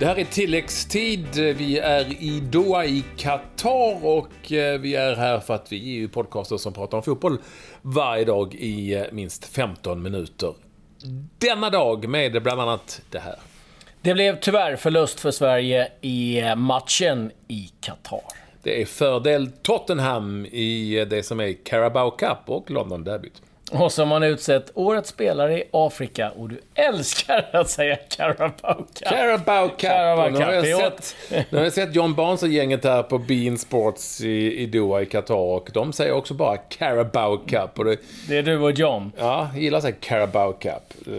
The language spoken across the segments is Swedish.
Det här är tilläggstid. Vi är i Doha i Qatar och eh, vi är här för att vi är ju podcaster som pratar om fotboll varje dag i eh, minst 15 minuter. Denna dag med bland annat det här. Det blev tyvärr förlust för Sverige i eh, matchen i Qatar. Det är fördel Tottenham i det som är Carabao Cup och London Derbyt. Och så har man utsett Årets spelare i Afrika och du älskar att säga Carabao Cup. Carabao Cup. Carabao Och nu, har jag Cup. sett, nu har jag sett John Barnes och gänget här på Bean Sports i, i Doha i Qatar och de säger också bara Carabao Cup. Och det, Det är du och John. Ja, jag gillar att säga Carabao Cup. Eh,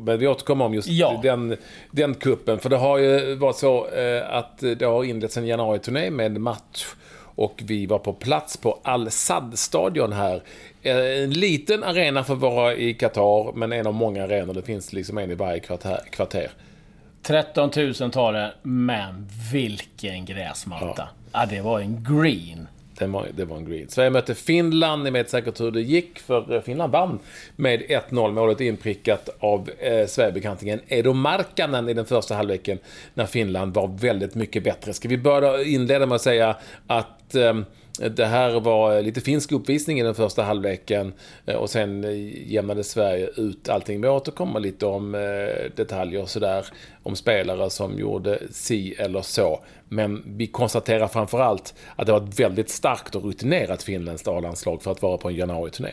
Men vi återkommer om just Ja. den, den kuppen. För det har ju varit så eh, att det har inletts en januari-turné med match. Och vi var på plats på Al-Sad-stadion här. Eh, En liten arena för att vara i Qatar, men en av många arenor. Det finns liksom en i varje kvarter. kvarter. 13 000 tar det, men vilken gräsmatta. Ja. det var en green. Det var, det var en green. Sverige mötte Finland. Ni vet säkert hur det gick, för eh, Finland vann med 1-0. Målet inprickat av eh, Sverigebekantingen Edo Markkanen i den första halvleken, när Finland var väldigt mycket bättre. Ska vi börja inleda med att säga att Eh, det här var lite finsk uppvisning i den första halvleken eh, och sen jämnade Sverige ut allting. Vi återkommer lite om eh, detaljer och sådär, om spelare som gjorde si eller så. Men vi konstaterar framförallt att det var ett väldigt starkt och rutinerat finländskt A-landslag för att vara på en januari-turné.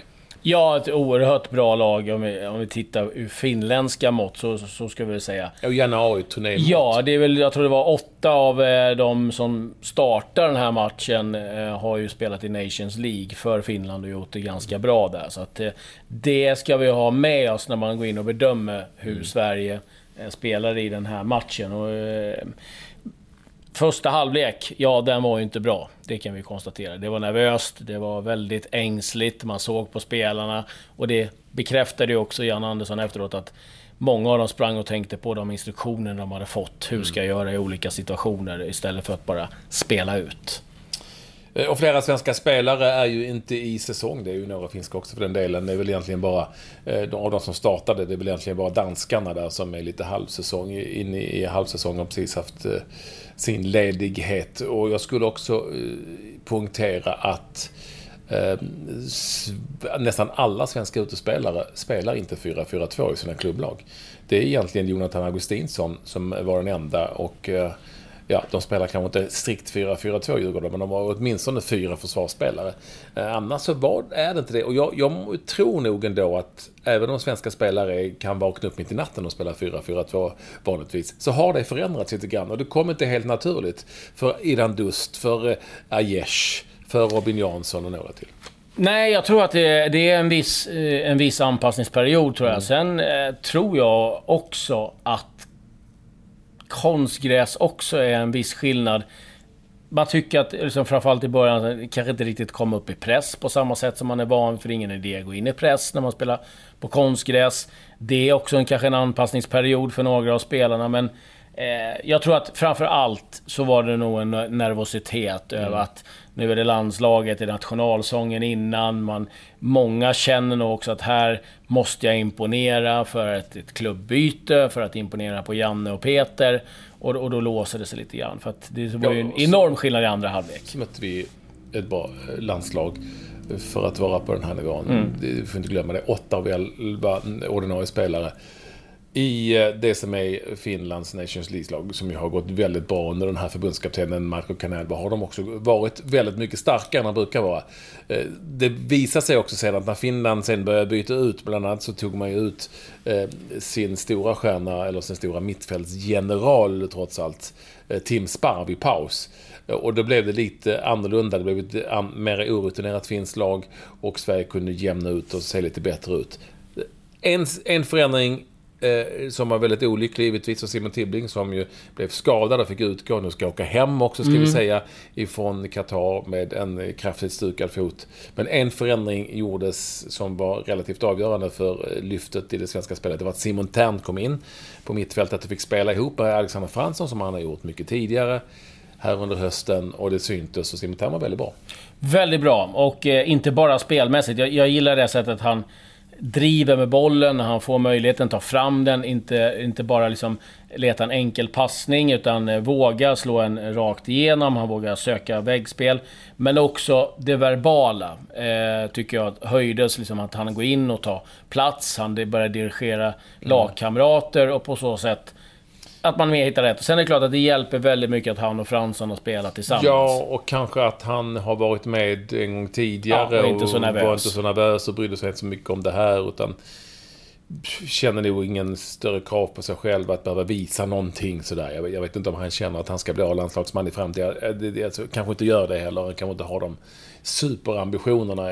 Ja, ett oerhört bra lag. Om vi, om vi tittar ur finländska mått så, så ska vi säga. Och januari-turné. Ja, det är väl, jag tror det var åtta av eh, de som startar den här matchen eh, har ju spelat i Nations League för Finland och gjort det ganska bra där. Så att eh, det ska vi ha med oss när man går in och bedömer hur Sverige eh, spelar i den här matchen. Och, eh, Första halvlek, ja den var ju inte bra. Det kan vi konstatera. Det var nervöst, det var väldigt ängsligt, man såg på spelarna. Och det bekräftade ju också Jan Andersson efteråt att många av dem sprang och tänkte på de instruktioner de hade fått. Hur ska jag göra i olika situationer istället för att bara spela ut. Eh, och flera svenska spelare är ju inte i säsong. Det är ju några finska också för den delen. Det är väl egentligen bara, eh, av de som startade, det är väl egentligen bara danskarna där som är lite halvsäsong, inne i halvsäsong och precis haft eh, sin ledighet. Och jag skulle också poängtera att eh, nästan alla svenska utespelare spelar inte 4-4-2 i sina klubblag. Det är egentligen Jonathan Augustinsson som var den enda och eh, Ja, de spelar kanske inte strikt 4-4-2 Djurgården, men de har åtminstone fyra försvarsspelare. Eh, annars så var, är det inte det. Och jag, jag tror nog ändå att även om svenska spelare kan vakna upp mitt i natten och spela 4-4-2 vanligtvis, så har det förändrats lite grann. Och det kommer inte helt naturligt för Idan Dust, för eh, Aiesh, för Robin Jansson och några till. Nej, jag tror att det, det är en viss, eh, en viss anpassningsperiod tror jag. Sen eh, tror jag också att konstgräs också är en viss skillnad. Man tycker att, liksom, framförallt i början, kanske inte riktigt kom upp i press på samma sätt som man är van för ingen idé att gå in i press när man spelar på konstgräs. Det är också en, kanske en anpassningsperiod för några av spelarna, men jag tror att framför allt så var det nog en nervositet över att nu är det landslaget, det är nationalsången innan. Man, många känner nog också att här måste jag imponera för ett, ett klubbyte, för att imponera på Janne och Peter. Och, och då låser det sig lite grann. För att det var ju en enorm skillnad i andra halvlek. Så mötte vi ett bra eh, landslag för att vara på den här nivån. Det- Vi får inte glömma det. Åtta av elva ordinarie spelare i eh, det som är Finlands Nations League-lag, som ju har gått väldigt bra under den här förbundskaptenen Marco Canelba, har de också varit väldigt mycket starkare än de brukar vara. Eh, det visar sig också sedan att när Finland sen började byta ut, bland annat så tog man ju ut eh, sin stora stjärna, eller sin stora mittfältsgeneral trots allt, Tim Sparv i paus. Och då blev det lite annorlunda. Det blev ett mer orutinerat finskt lag och Sverige kunde jämna ut och se lite bättre ut. En, en förändring eh, som var väldigt olycklig givetvis för Simon Tibbling som ju blev skadad och fick utgå. Nu ska åka hem också ska vi säga ifrån Qatar med en kraftigt stukad fot. Men en förändring gjordes som var relativt avgörande för eh, lyftet i det svenska spelet. Det var att Simon Tern kom in på mittfältet och fick spela ihop med Alexander Fransson som han har gjort mycket tidigare här under hösten och det syntes och Simon Tern var väldigt bra. Väldigt bra. Och eh, inte bara spelmässigt. Jag, jag gillar det sättet han driver med bollen, när han får möjligheten, tar fram den, inte, inte bara liksom leta en enkel passning, utan eh, våga slå en rakt igenom, han vågar söka väggspel. Men också det verbala, eh, tycker jag höjdes, liksom att han går in och tar plats, han börjar dirigera mm. lagkamrater och på så sätt att man mer hittar rätt. Sen är det klart att det hjälper väldigt mycket att han och Fransson har spelat tillsammans. Ja, och kanske att han har varit med en gång tidigare ja, och, inte så nervös. var inte så nervös och brydde sig inte så mycket om det här. Utan känner nog ingen större krav på sig själv att behöva visa någonting sådär. Jag, jag vet inte om han känner att han ska bli A-landslagsman i framtiden. Det, alltså, kanske inte gör det heller. Han kanske inte har de superambitionerna.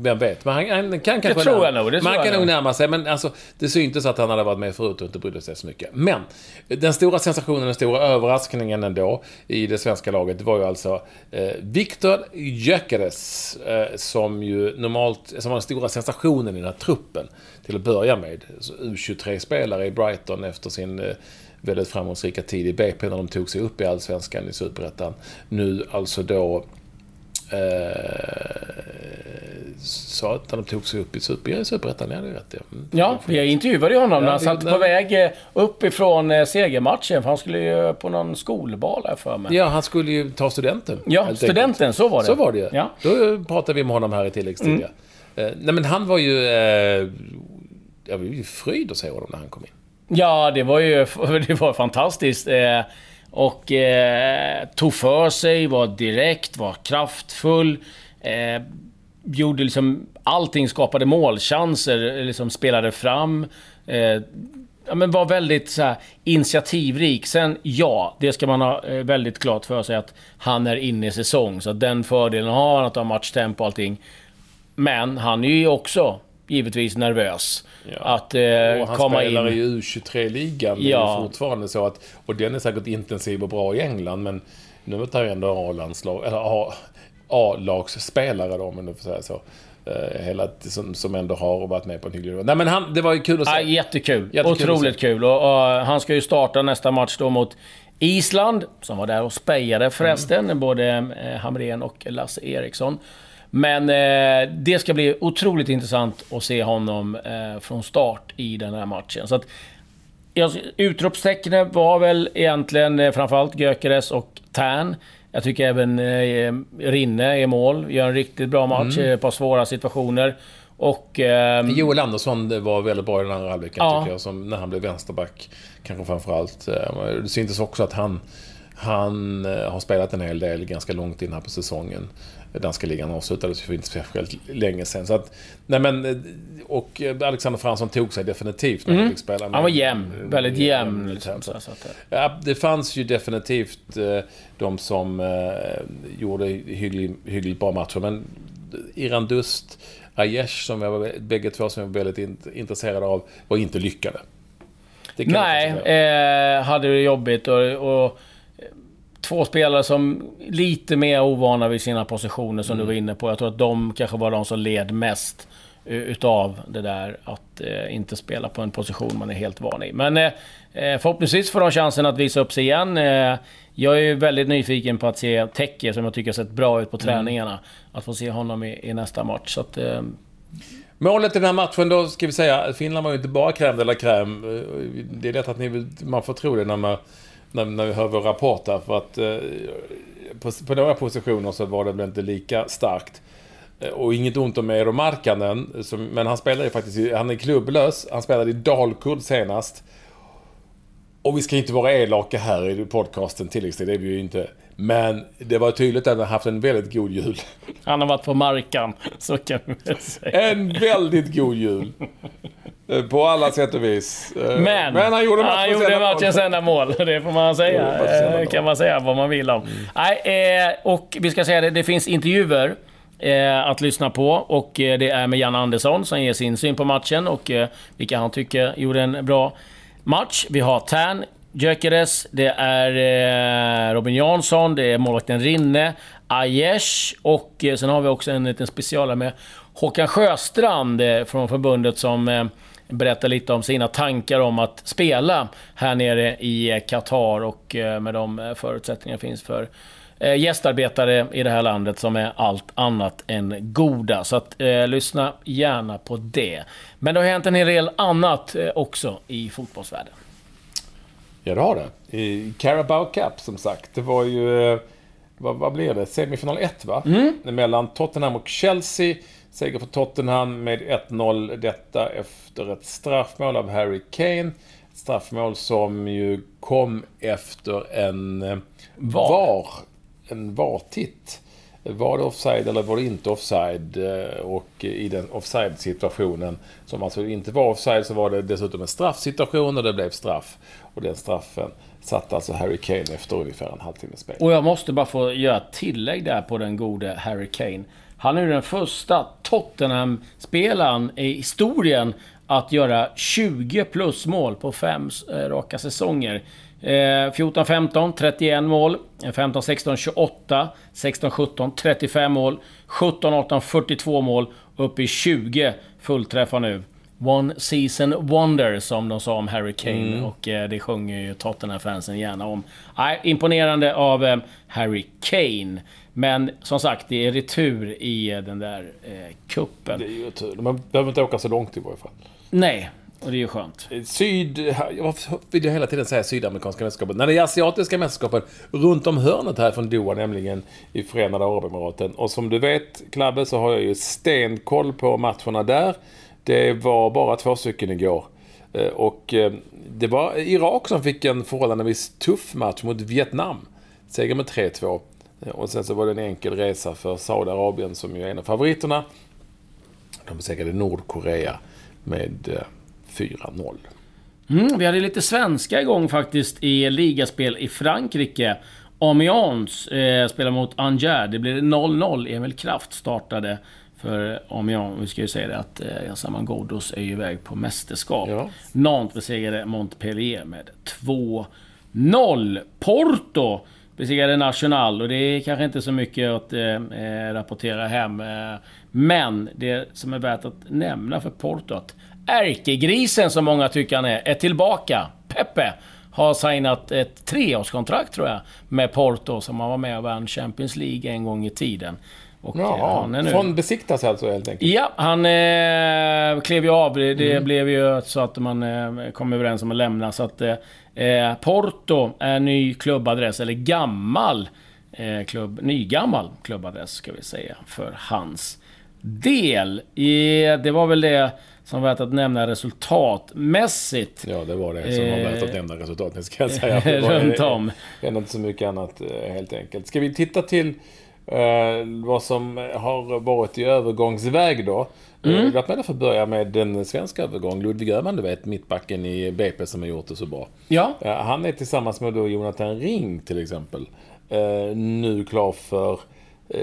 Vem vet? Men han, han kan kanske... Det tror jag nog. Det man kan nog närma sig. Men alltså, det syntes att han hade varit med förut och inte brydde sig så mycket. Men den stora sensationen, den stora överraskningen ändå i det svenska laget var ju alltså eh, Viktor Gyökeres. Eh, som ju normalt, som var den stora sensationen i den här truppen till att börja med. U23-spelare i Brighton efter sin eh, väldigt framgångsrika tid i BP när de tog sig upp i Allsvenskan i Superettan. Nu alltså då Eh, sa att de tog sig upp i super, Superettan, ja det rätt ja. Mm. Ja, vi intervjuade ju honom när han satt på väg eh, upp ifrån eh, segermatchen. För han skulle ju på någon skolbal här för mig. Ja, han skulle ju ta studenten. Ja, studenten, så var det. Så var det ja. Då pratade vi med honom här i tilläggstid. Mm. Eh, nej men han var ju... Eh, jag var ju fröjd att se honom när han kom in. Ja, det var ju det var fantastiskt. Och eh, tog för sig, var direkt, var kraftfull. Eh, gjorde liksom allting, skapade målchanser, liksom spelade fram. Eh, ja, men var väldigt så här, initiativrik. Sen, ja, det ska man ha eh, väldigt klart för sig att han är inne i säsong. Så den fördelen har han, att ha matchtempo och allting. Men han är ju också givetvis nervös. Ja. Att eh, och han komma spelar in. i U23-ligan. Ja. fortfarande så att... Och den är säkert intensiv och bra i England, men nu tar ju ändå A-landslag... Eller A-lagsspelare då, om man nu får säga så. Uh, hela, som, som ändå har varit med på en hygglig nivå. Nej men han, det var ju kul att se. Ja, jättekul. jättekul Otroligt kul. Och, och, han ska ju starta nästa match då mot Island, som var där och spejade förresten. Mm. Både eh, Hamrén och Lasse Eriksson. Men eh, det ska bli otroligt intressant att se honom eh, från start i den här matchen. Så att, utropstecknet var väl egentligen eh, framförallt Gökeres och Tern. Jag tycker även eh, Rinne är mål, gör en riktigt bra match, mm. ett par svåra situationer. Och... Eh, Joel Andersson var väldigt bra i den andra halvleken ja. tycker jag, som när han blev vänsterback. Kanske framförallt. Eh, det syntes också att han, han eh, har spelat en hel del ganska långt in här på säsongen danska ligan avslutades för inte speciellt länge sedan. Så att, nej men, och Alexander Fransson tog sig definitivt när mm. han fick spela. Han var jämn. Väldigt jämn. Liksom, så, så att, ja, det fanns ju definitivt eh, de som eh, gjorde hyggligt, hyggligt bra matcher. Men Iran Dust, Aiesh, som jag var, bägge två som jag var väldigt in, intresserade av, var inte lyckade. Nej, eh, hade det jobbigt och, och två spelare som lite mer ovana vid sina positioner som mm. du var inne på. Jag tror att de kanske var de som led mest utav det där att eh, inte spela på en position man är helt van i. Men eh, eh förhoppningsvis får de chansen att visa upp sig igen. Eh, jag är väldigt nyfiken på att se Tecke, som jag tycker har sett bra ut på mm. träningarna. Att få se honom i, i nästa match. Så att, eh, Målet i den här matchen då, ska vi säga, Finland var ju inte bara crème de la crème. Det är lätt att ni, man får tro det när man när, när vi hör vår rapport här. För att eh, på, på några positioner så var det väl inte lika starkt. Eh, och inget ont om Eero Markkanen, men han spelar ju faktiskt, han är klubblös. Han spelade i Dalkurd senast. Och vi ska inte vara elaka här i podcasten tilläggstid, det är vi ju inte. Men det var tydligt att han haft en väldigt god jul. Han har varit på markan, så kan vi väl säga. En väldigt god jul. Eh, på alla sätt och vis. Eh, men, Men han gjorde, matchens, han gjorde matchens enda mål. Det får man säga. Det eh, kan man säga vad man vill om. Mm. Nej, och vi ska säga det, det finns intervjuer att lyssna på. Och det är med Jan Andersson som ger sin syn på matchen och vilka han tycker gjorde en bra match. Vi har Tern, Gyökeres, det är eh, Robin Jansson, det är målvakten Rinne, Aiesh och eh, sen har vi också en liten specialare med Håkan Sjöstrand eh, från förbundet som berättar lite om sina tankar om att spela här nere i Qatar och eh, med de förutsättningar förutsättningar finns för eh, gästarbetare i det här landet som är allt annat än goda. Så att, eh, lyssna gärna på det. Men det har hänt en hel del annat eh, också i fotbollsvärlden. Ja, det har det. I Carabao Cup, som sagt. Det var ju... Eh, vad, vad blev det? Semifinal 1, va? Mm. Mellan Tottenham och Chelsea. Seger för Tottenham med 1-0. Detta efter ett straffmål av Harry Kane. Ett straffmål som ju kom efter en eh, VAR. VAR en VAR-titt. Var det offside eller var det inte offside? Eh, och i den offside-situationen, som alltså inte var offside, så var det dessutom en straffsituation och det blev straff. Och den straffen satt alltså Harry Kane efter ungefär en halvtimme spel. Och jag måste bara få göra ett tillägg där på den gode Harry Kane. Han är ju den första Tottenham-spelaren i historien att göra 20 plus mål på fem eh, raka säsonger. 14-15, 31 mål. 15-16, 28. 16-17, 35 mål. 17-18, 42 mål. Upp i 20 fullträffar nu. One season wonder som de sa om Harry Kane mm. och eh, det sjunger ju Tottenham-fansen gärna om. Nej, imponerande av eh, Harry Kane. Men som sagt, det är retur i eh, den där eh, kuppen. Det är ju tur. Man behöver inte åka så långt i varje fall. Nej, och det är ju skönt. Eh, syd... Varför vill jag hela tiden säga Sydamerikanska mästerskapen. När det är Asiatiska mästerskapen runt om hörnet här från Doha, nämligen i Förenade Arabemiraten. Och som du vet, Klabbe, så har jag ju stenkoll på matcherna där. Det var bara två stycken igår. Eh, och eh, det var Irak som fick en förhållandevis tuff match mot Vietnam. Seger med 3-2. Och sen så var det en enkel resa för Saudiarabien som ju är en av favoriterna. De besegrade Nordkorea med 4-0. Mm, vi hade lite svenska igång faktiskt i ligaspel i Frankrike. Amiens eh, spelar mot Angers. Det blev 0-0. Emil Kraft startade för Amiens. Vi ska ju säga det att eh, Saman Ghoddos är ju iväg på mästerskap. Ja. Nantes besegrade Montpellier med 2-0. Porto besegrade National och det är kanske inte så mycket att eh, eh rapportera hem. Eh, men det som är värt att nämna för Porto att ärkegrisen som många tycker han är, är tillbaka. Pepe har signat ett treårskontrakt tror jag med Porto som han var med och vann Champions League en gång i tiden. Och Jaha, han är nu... från besiktas alltså helt enkelt? Ja, han eh, klev ju av. Det, mm. blev ju så att man eh, kom överens om att lämna. Så att eh, Porto är ny klubbadress, eller gammal eh, klubb, nygammal klubbadress ska vi säga, för hans del. I, det var väl det som värt att nämna resultatmässigt. Ja, det var det som var värt att eh, nämna resultatmässigt, ska jag säga. Det var, runt om. Det inte så mycket annat, eh, helt enkelt. Ska vi titta till eh, vad som har varit i övergångsväg då? Mm. Låt mig därför börja med den svenska övergång. Ludvig Öhman, du vet, mittbacken i BP som har gjort det så bra. Ja. Han är tillsammans med då Jonathan Ring till exempel nu klar för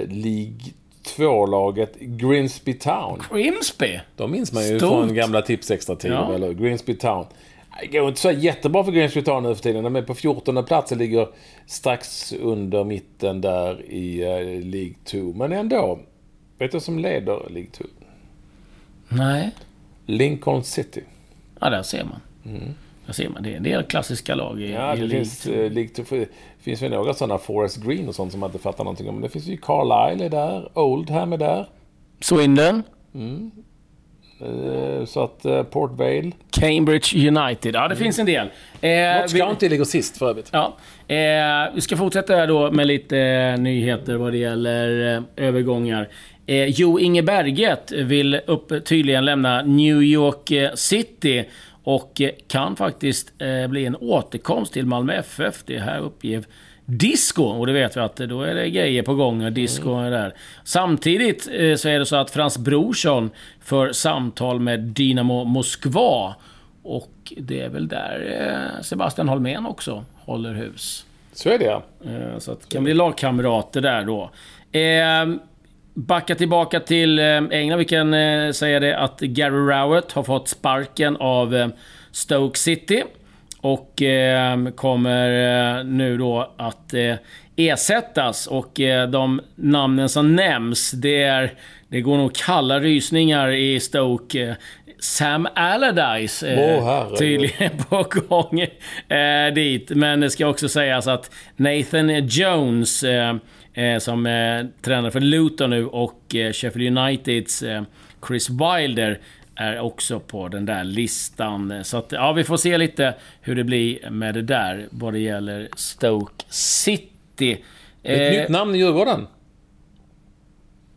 League tvålaget Grimsby Town. Grimsby? De minns man ju Stort. från gamla tips extra tid ja. eller Grimsby Town. Det går inte så jättebra för Grimsby Town nu för tiden. De är på 14 plats och ligger strax under mitten där i uh, League 2. Men ändå. Vet du som leder League 2? Nej. Lincoln City. Ja, där ser man. Mm. Där ser man. Det är en del klassiska lag i, ja, i det League finns, 2. Uh, League 2 det finns väl några sådana, Forest Green och sånt som man inte fattar någonting om. Men det finns ju Carlisle är där, Oldham är där. Swindon. Mm. Eh, så att eh, Port Vale. Cambridge United. Ja, det finns en del. Eh, vi... inte ligga sist för övrigt. Ja. Eh, vi ska fortsätta här då med lite eh, nyheter vad det gäller eh, övergångar. Eh, Jo Inge Berget vill upp, tydligen lämna New York City och kan faktiskt eh, bli en återkomst till Malmö FF. Det här uppger Disco, och det vet vi att då är det grejer på gång. Disco är där. Samtidigt eh, så är det så att Frans Brorsson för samtal med Dynamo Moskva. Och det är väl där eh, Sebastian Holmén också håller hus. Så är det ja. Så att det kan bli lagkamrater där då. Backa tillbaka till eh, England. Vi kan eh, säga det att Gary Rowett har fått sparken av eh, Stoke City. Och kommer nu då att ersättas. Och de namnen som nämns, det är... Det går nog kalla rysningar i Stoke. Sam Allardyce herregud. tydligen på gång eh, dit. Men det ska också sägas att Nathan Jones, eh, eh, som eh, tränar för Luton nu, och eh, Sheffield Uniteds eh, Chris Wilder är också på den där listan. Så att, ja, vi får se lite hur det blir med det där vad det gäller Stoke City. Ett Eh, nytt namn i Djurgården.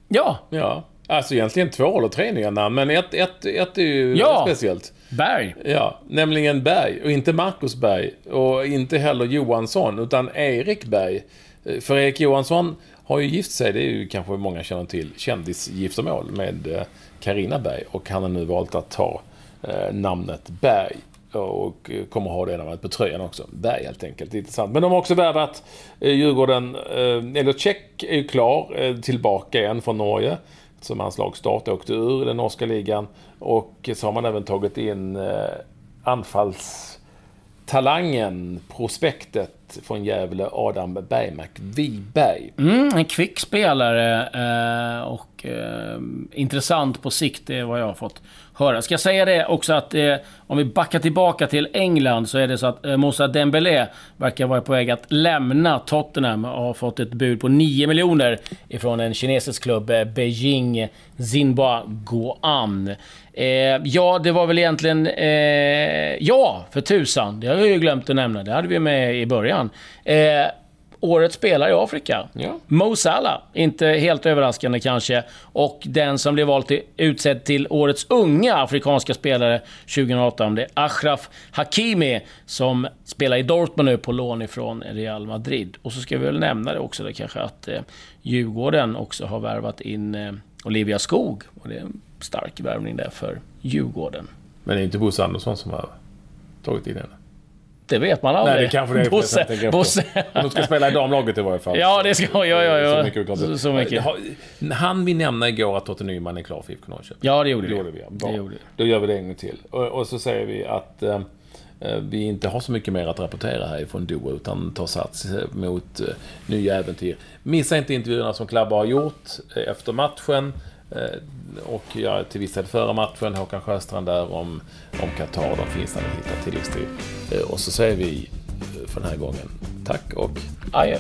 Ja, Ja. Alltså egentligen två eller tre nya namn, men ett, ett, ett är ju Ja. speciellt. Berg. Ja, nämligen Berg. Och inte Marcus Berg. Och inte heller Johansson, utan Erik Berg. Eh, för Erik Johansson har ju gift sig, det är ju kanske många känner till, kändisgiftermål med eh, Karina Berg. Och han har nu valt att ta eh, namnet Berg. Och kommer ha det namnet på tröjan också. Berg helt enkelt. Det är Intressant. Men de har också värvat Djurgården, eller Tjeck är ju klar, tillbaka igen från Norge. Som hans lagstart åkte ur den norska ligan. Och så har man även tagit in eh, anfallstalangen, prospektet från Gävle, Adam Bergmark Wiberg. Mm, en kvick spelare eh, och eh, intressant på sikt, det är vad jag har fått höra. Ska jag säga det också att eh, om vi backar tillbaka till England så är det så att eh, Moussa Dembélé verkar vara på väg att lämna Tottenham och har fått ett bud på 9 miljoner ifrån en kinesisk klubb, eh, Beijing Xinhua Guan. Eh, ja, det var väl egentligen... Eh, ja, för tusan. Det har jag ju glömt att nämna. Det hade vi med i början. Eh, årets spelare i Afrika. Ja. Mo Salah, inte helt överraskande kanske. Och den som blev vald till, utsedd till årets unga afrikanska spelare 2018, det är Achraf Hakimi som spelar i Dortmund nu på lån ifrån Real Madrid. Och så ska vi väl nämna det också, det kanske att eh, Djurgården också har värvat in eh, Olivia Skog. Och det är en stark värvning där för Djurgården. Men det är inte Bosse Andersson som har tagit in henne. Det vet man aldrig. Nej, det kanske det är. Bosse. Bosse. De ska spela i damlaget i varje fall. Ja, det ska... Ja, ja, ja. Så mycket, Så, så mycket. Han vi nämna igår att Totte Nyman är klar för IFK Norrköping. Ja, det gjorde Det vi. gjorde vi. Bra. Det gjorde vi. Då gör vi det en gång till. Och, och så säger vi att eh, eh, vi inte har så mycket mer att rapportera härifrån Doha, utan tar sats eh, mot eh, nya äventyr. Missa inte intervjuerna som Klabba har gjort eh, efter matchen. Eh, och ja, till viss del före matchen. Håkan Sjöstrand där om, om Qatar. De finns när ni hittar tilläggstid. Eh, och så säger vi för den här gången tack och Adjö.